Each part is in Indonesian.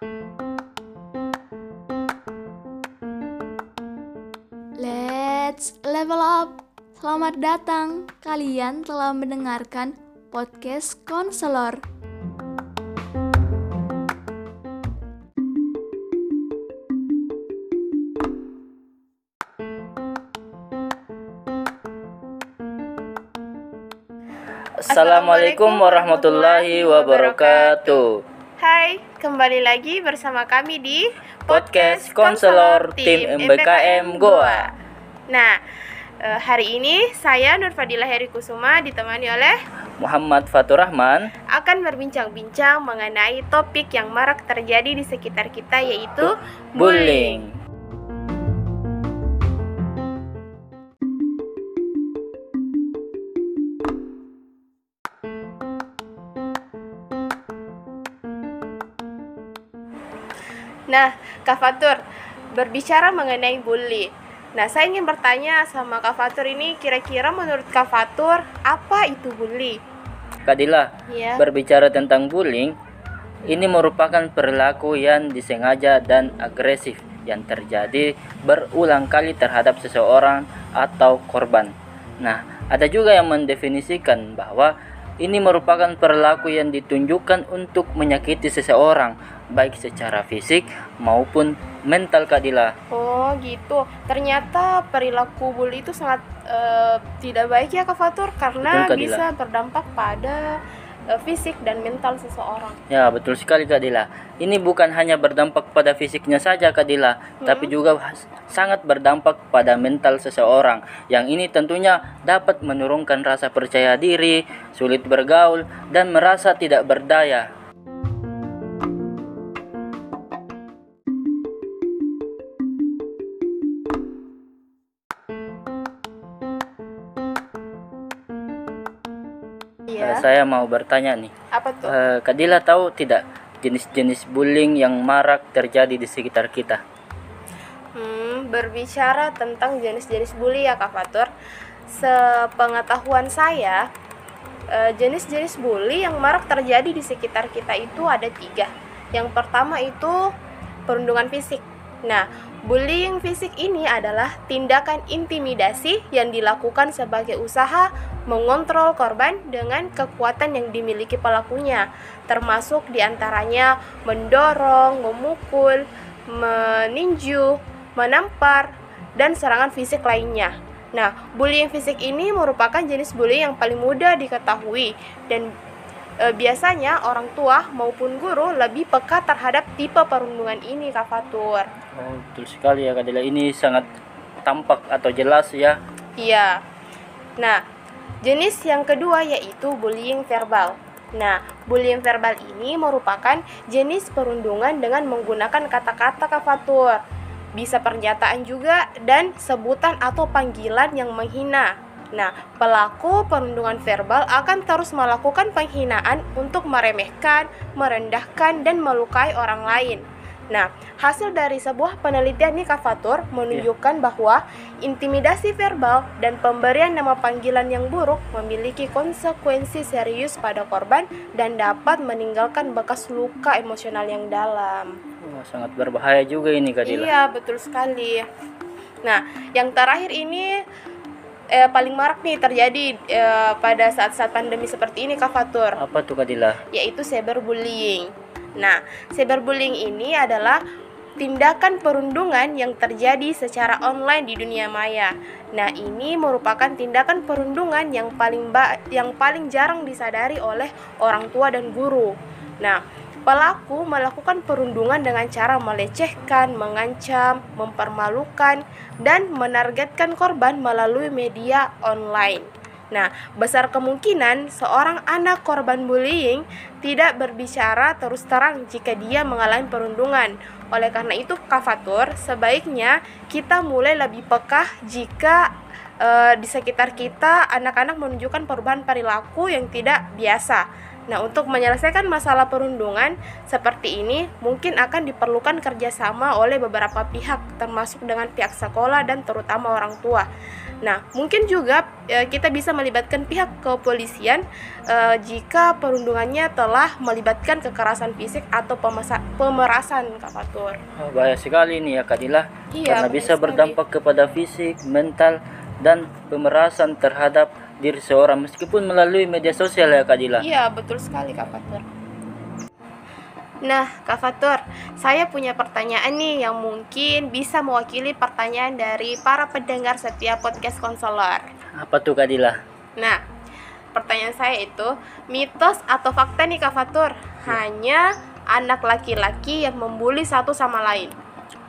Let's level up. Selamat datang. Kalian telah mendengarkan podcast konselor. Assalamualaikum warahmatullahi wabarakatuh. Hai, kembali lagi bersama kami di Podcast Konselor Tim MBKM Goa. Nah, eh, hari ini saya Nur Fadila Heri Kusuma ditemani oleh Muhammad Fatur Rahman, akan berbincang-bincang mengenai topik yang marak terjadi di sekitar kita yaitu bullying. Nah, Kak Fatur, berbicara mengenai bully. Nah, saya ingin bertanya sama Kak Fatur ini kira-kira menurut Kak Fatur apa itu bully? Kadila, Ya. berbicara tentang bullying, ini merupakan perilaku yang disengaja dan agresif yang terjadi berulang kali terhadap seseorang atau korban. Nah, ada juga yang mendefinisikan bahwa ini merupakan perilaku yang ditunjukkan untuk menyakiti seseorang, baik secara fisik maupun mental Kadila. Oh gitu. Ternyata perilaku bully itu sangat eh, tidak baik ya Kak Fatur karena Betul, bisa berdampak pada fisik dan mental seseorang. Ya, betul sekali Kak Dila. Ini bukan hanya berdampak pada fisiknya saja Kak Dila, tapi juga sangat berdampak pada mental seseorang. Yang ini tentunya dapat menurunkan rasa percaya diri, sulit bergaul, dan merasa tidak berdaya. Saya mau bertanya nih, Apa tuh? Eh, Kak Dila tahu tidak jenis-jenis bullying yang marak terjadi di sekitar kita? Hmm, berbicara tentang jenis-jenis bully ya Kak Fatur. Sepengetahuan saya, eh, jenis-jenis bully yang marak terjadi di sekitar kita itu ada tiga. Yang pertama itu perundungan fisik. Nah, bullying fisik ini adalah tindakan intimidasi yang dilakukan sebagai usaha mengontrol korban dengan kekuatan yang dimiliki pelakunya, termasuk di antaranya mendorong, memukul, meninju, menampar, dan serangan fisik lainnya. Nah, bullying fisik ini merupakan jenis bullying yang paling mudah diketahui dan e, biasanya orang tua maupun guru lebih peka terhadap tipe perundungan ini, Kak Fatur. Oh, betul sekali ya Kak Dila. Ini sangat tampak atau jelas ya. Iya. Nah, jenis yang kedua yaitu bullying verbal. Nah, bullying verbal ini merupakan jenis perundungan dengan menggunakan kata-kata kafatur. Bisa pernyataan juga dan sebutan atau panggilan yang menghina. Nah, pelaku perundungan verbal akan terus melakukan penghinaan untuk meremehkan, merendahkan, dan melukai orang lain. Nah, hasil dari sebuah penelitian nih Kak Fatur menunjukkan bahwa intimidasi verbal dan pemberian nama panggilan yang buruk memiliki konsekuensi serius pada korban dan dapat meninggalkan bekas luka emosional yang dalam. Wah, sangat berbahaya juga ini Kak Dila. Iya, betul sekali. Nah, yang terakhir ini eh, paling marak nih terjadi eh, pada saat-saat pandemi seperti ini Kak Fatur Apa tuh Kak Dila? yaitu cyberbullying. Nah, cyberbullying ini adalah tindakan perundungan yang terjadi secara online di dunia maya. Nah, ini merupakan tindakan perundungan yang paling ba yang paling jarang disadari oleh orang tua dan guru. Nah, pelaku melakukan perundungan dengan cara melecehkan, mengancam, mempermalukan, dan menargetkan korban melalui media online. Nah, besar kemungkinan seorang anak korban bullying tidak berbicara terus terang jika dia mengalami perundungan. Oleh karena itu, Kak Fatur, sebaiknya kita mulai lebih peka jika eh, di sekitar kita anak-anak menunjukkan perubahan perilaku yang tidak biasa. Nah, untuk menyelesaikan masalah perundungan seperti ini, mungkin akan diperlukan kerjasama oleh beberapa pihak, termasuk dengan pihak sekolah dan terutama orang tua. Nah, mungkin juga e, kita bisa melibatkan pihak kepolisian e, jika perundungannya telah melibatkan kekerasan fisik atau pemasa- pemerasan, Kak Fatur. Oh, bahaya sekali ini ya Kadila. Iya, karena bisa sekali. berdampak kepada fisik, mental, dan pemerasan terhadap diri seorang meskipun melalui media sosial ya Kadila. Iya, betul sekali Kak Fatur. Nah, Kak Fatur, saya punya pertanyaan nih yang mungkin bisa mewakili pertanyaan dari para pendengar setiap podcast konselor. Apa tuh Kadila? Nah, pertanyaan saya itu, mitos atau fakta nih Kak Fatur? Hanya anak laki-laki yang membuli satu sama lain.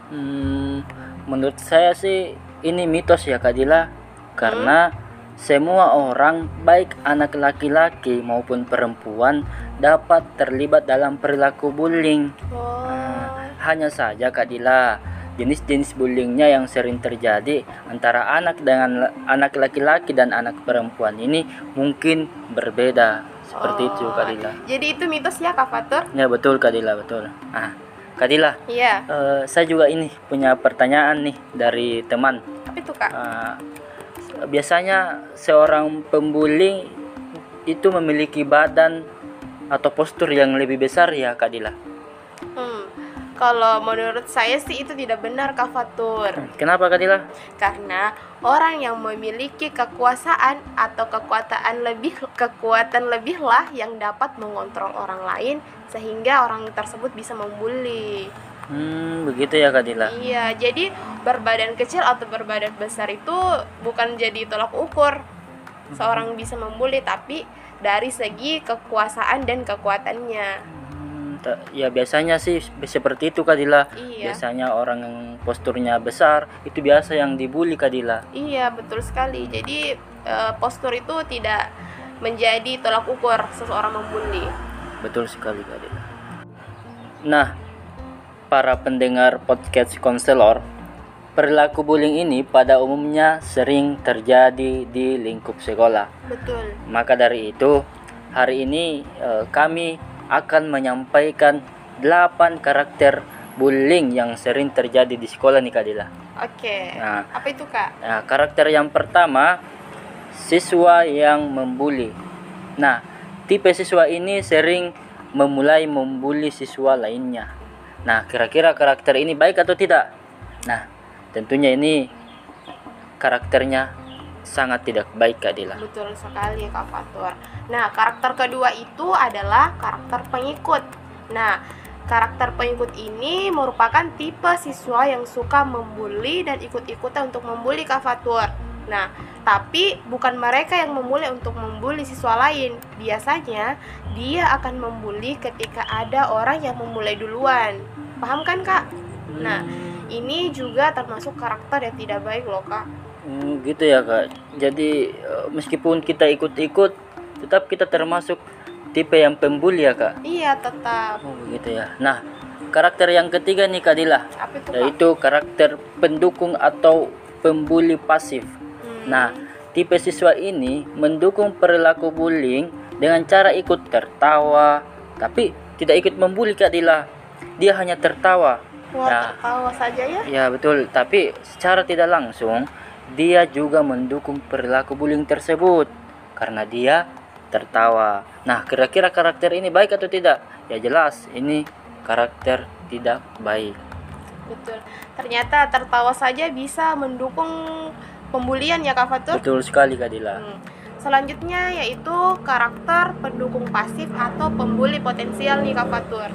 Hmm, menurut saya sih ini mitos ya Kadila karena semua orang baik anak laki-laki maupun perempuan dapat terlibat dalam perilaku bullying. Oh, Hanya saja Kadila jenis-jenis bullyingnya yang sering terjadi antara anak dengan anak laki-laki dan anak perempuan ini mungkin berbeda seperti itu Oh. Kadila. jadi itu mitos ya Kak Fatur? Ya betul Kadila betul. Ah Kadila, Iya, eh, saya juga ini punya pertanyaan nih dari teman. apa itu Kak? Ah, biasanya seorang pembuli itu memiliki badan atau postur yang lebih besar ya Kadila. Hmm, kalau menurut saya sih itu tidak benar Kak Fatur. Kenapa Kadila? Karena orang yang memiliki kekuasaan atau kekuatan lebih kekuatan lebihlah yang dapat mengontrol orang lain sehingga orang tersebut bisa membuli. Hmm, begitu ya Kadila. Iya, jadi berbadan kecil atau berbadan besar itu bukan jadi tolak ukur seorang bisa membuli tapi dari segi kekuasaan dan kekuatannya. Hmm, ya biasanya sih seperti itu Kadila. Iya. Biasanya orang yang posturnya besar itu biasa yang dibully Kadila. Iya, betul sekali. Jadi eh, postur itu tidak menjadi tolak ukur seseorang membuli. Betul sekali Kadila. Nah, para pendengar podcast konselor, perilaku bullying ini pada umumnya sering terjadi di lingkup sekolah. Betul. Maka dari itu, hari ini eh, kami akan menyampaikan 8 karakter bullying yang sering terjadi di sekolah nih Kadila. Oke. Nah. Apa itu, Kak? Nah, karakter yang pertama, siswa yang membuli. Nah, tipe siswa ini sering memulai membuli siswa lainnya. Nah, kira-kira karakter ini baik atau tidak? Nah, tentunya ini karakternya sangat tidak baik Kak Dila. Betul sekali, Kak Fatur. Nah, karakter kedua itu adalah karakter pengikut. Nah, karakter pengikut ini merupakan tipe siswa yang suka membuli dan ikut-ikutan untuk membuli Kak Fatur. Nah, tapi bukan mereka yang memulai untuk membuli siswa lain. Biasanya dia akan membuli ketika ada orang yang memulai duluan. Paham kan, Kak? Nah, ini juga termasuk karakter yang tidak baik loh, Kak. Hmm, gitu ya Kak. Jadi eh, meskipun kita ikut-ikut, tetap kita termasuk tipe yang pembuli ya Kak. Iya, tetap. Oh begitu ya. Nah, karakter yang ketiga nih Kak Dila, Apa itu, Kak? yaitu karakter pendukung atau pembuli pasif. Hmm. Nah, tipe siswa ini mendukung perilaku bullying dengan cara ikut tertawa, tapi tidak ikut membuli Kak Dila. Dia hanya tertawa. Wah, Ya. tertawa saja ya? Ya betul, tapi secara tidak langsung dia juga mendukung perilaku bullying tersebut karena dia tertawa. Nah, kira-kira karakter ini baik atau tidak? Ya jelas, ini karakter tidak baik. Betul. Ternyata tertawa saja bisa mendukung pembulian ya Kak Fatur? Betul sekali Kak Dila. Hmm. Selanjutnya yaitu karakter pendukung pasif atau pembuli potensial nih Kak Fatur.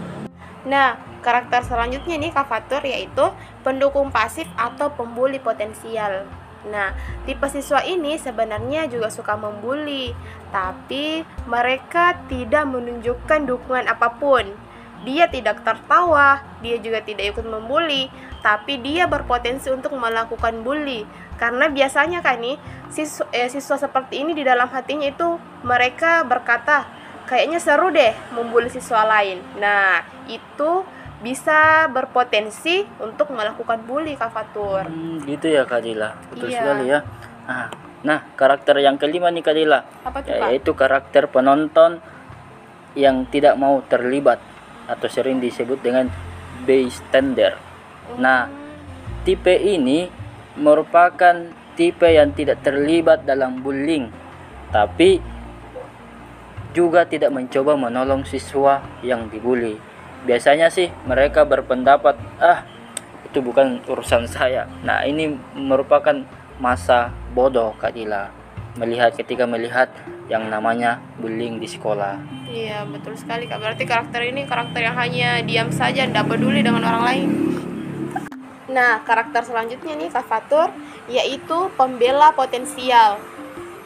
Nah, karakter selanjutnya nih Kak Fatur yaitu pendukung pasif atau pembuli potensial. Nah, tipe siswa ini sebenarnya juga suka membuli, tapi mereka tidak menunjukkan dukungan apa pun. Dia tidak tertawa, dia juga tidak ikut membuli, tapi dia berpotensi untuk melakukan bully. Karena biasanya kan nih, siswa, eh, siswa seperti ini di dalam hatinya itu mereka berkata, kayaknya seru deh membuli siswa lain. Nah, itu bisa berpotensi untuk melakukan bully Kak Fatur. Hmm, gitu ya Kak Dila. Betul Iya. sekali ya. Nah, nah, karakter yang kelima nih Kak Dila, Apa tuh yaitu karakter penonton yang tidak mau terlibat atau sering disebut dengan bystander. Nah, tipe ini merupakan tipe yang tidak terlibat dalam bullying, tapi juga tidak mencoba menolong siswa yang dibully. Biasanya sih mereka berpendapat, "Ah, itu bukan urusan saya." Nah, ini merupakan masa bodoh Kak Dila. Melihat ketika melihat yang namanya bullying di sekolah. Iya betul sekali kak. Berarti karakter ini karakter yang hanya diam saja, tidak peduli dengan orang lain. Nah karakter selanjutnya nih kak Fatur yaitu pembela potensial.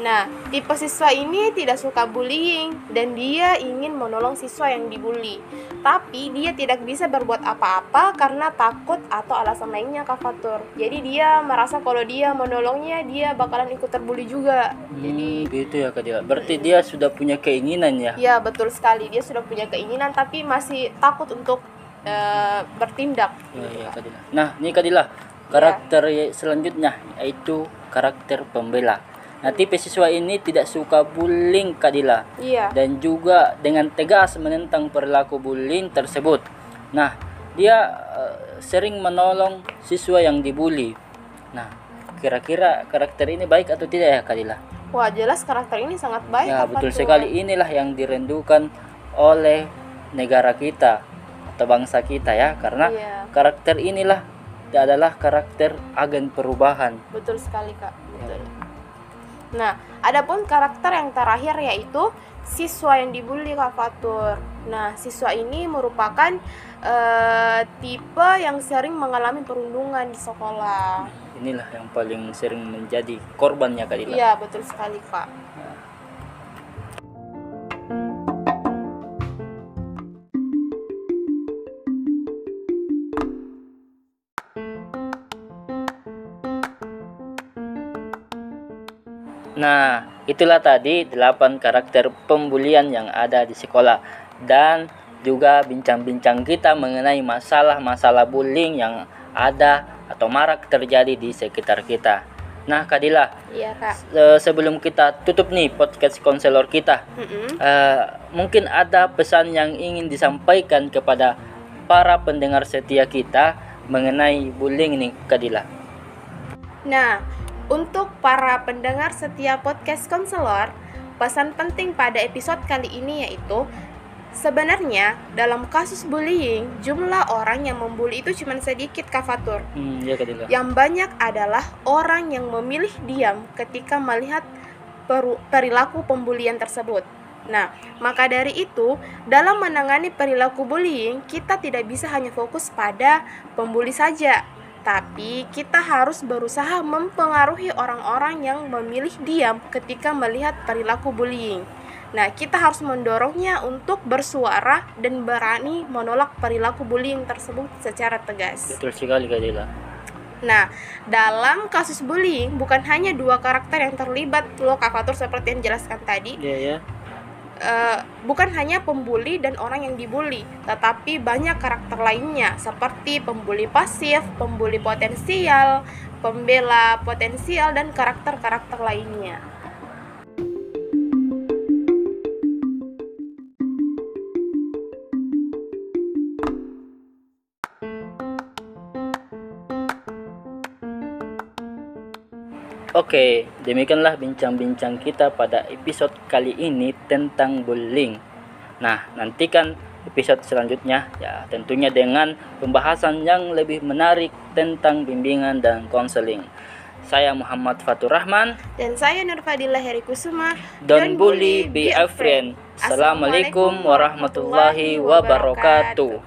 Nah, tipe siswa ini tidak suka bullying dan dia ingin menolong siswa yang dibully. Tapi dia tidak bisa berbuat apa-apa karena takut atau alasan lainnya Kak Fatur. Jadi dia merasa kalau dia menolongnya dia bakalan ikut terbully juga. Hmm, Jadi gitu ya Kak Dila. Berarti dia sudah punya keinginan ya. ya betul sekali dia sudah punya keinginan tapi masih takut untuk eh, bertindak. Ya, ya Kak Dila. Nah, ini Kak Dila, karakter selanjutnya yaitu karakter pembela. Nah, tipe siswa ini tidak suka bullying Kak Dila. Iya. dan juga dengan tegas menentang perilaku bullying tersebut. Nah, dia eh, sering menolong siswa yang dibully. Nah, kira-kira karakter ini baik atau tidak ya Kadila? Wah jelas karakter ini sangat baik. Ya, betul sekali. Inilah yang dirindukan oleh negara kita atau bangsa kita ya, karena Iya. karakter inilah adalah karakter agen perubahan. Betul sekali kak. Nah, adapun karakter yang terakhir yaitu siswa yang dibully Kak Fatur. Nah, siswa ini merupakan eh, tipe yang sering mengalami perundungan di sekolah. Inilah yang paling sering menjadi korbannya Kadila. Iya, betul sekali Kak. Nah, itulah tadi 8 karakter pembulian yang ada di sekolah dan juga bincang-bincang kita mengenai masalah-masalah bullying yang ada atau marak terjadi di sekitar kita. Nah, Kadila, Iya Kak. se- sebelum kita tutup nih podcast konselor kita, Mm-mm. eh, mungkin ada pesan yang ingin disampaikan kepada para pendengar setia kita mengenai bullying nih, Kadila. Nah, untuk para pendengar setiap podcast konselor, pesan penting pada episode kali ini yaitu sebenarnya dalam kasus bullying, jumlah orang yang membuli itu cuma sedikit Kak Fatur. Hmm, ya. Yang banyak adalah orang yang memilih diam ketika melihat perilaku pembulian tersebut. Nah, maka dari itu, dalam menangani perilaku bullying, kita tidak bisa hanya fokus pada pembuli saja, tapi kita harus berusaha mempengaruhi orang-orang yang memilih diam ketika melihat perilaku bullying. Nah, kita harus mendorongnya untuk bersuara dan berani menolak perilaku bullying tersebut secara tegas. Betul sekali Kadila. Nah, dalam kasus bullying bukan hanya dua karakter yang terlibat loh Kak Fatur seperti yang dijelaskan tadi. Iya ya. Eh, bukan hanya pembuli dan orang yang dibully, tetapi banyak karakter lainnya seperti pembuli pasif, pembuli potensial, pembela potensial dan karakter-karakter lainnya. Oke, demikianlah bincang-bincang kita pada episode kali ini tentang bullying. Nah, nantikan episode selanjutnya ya tentunya dengan pembahasan yang lebih menarik tentang bimbingan dan konseling. Saya Muhammad Fatur Rahman. Dan saya Nur Fadila Heri Kusuma. Don't bully, be a friend. Assalamualaikum warahmatullahi wabarakatuh.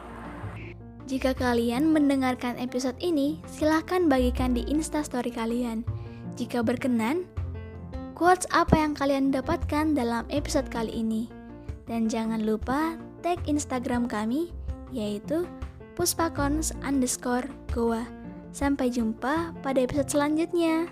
Jika kalian mendengarkan episode ini, silahkan bagikan di instastory kalian. Jika berkenan, quotes apa yang kalian dapatkan dalam episode kali ini. Dan jangan lupa tag Instagram kami, yaitu puspakons underscore goa. Sampai jumpa pada episode selanjutnya.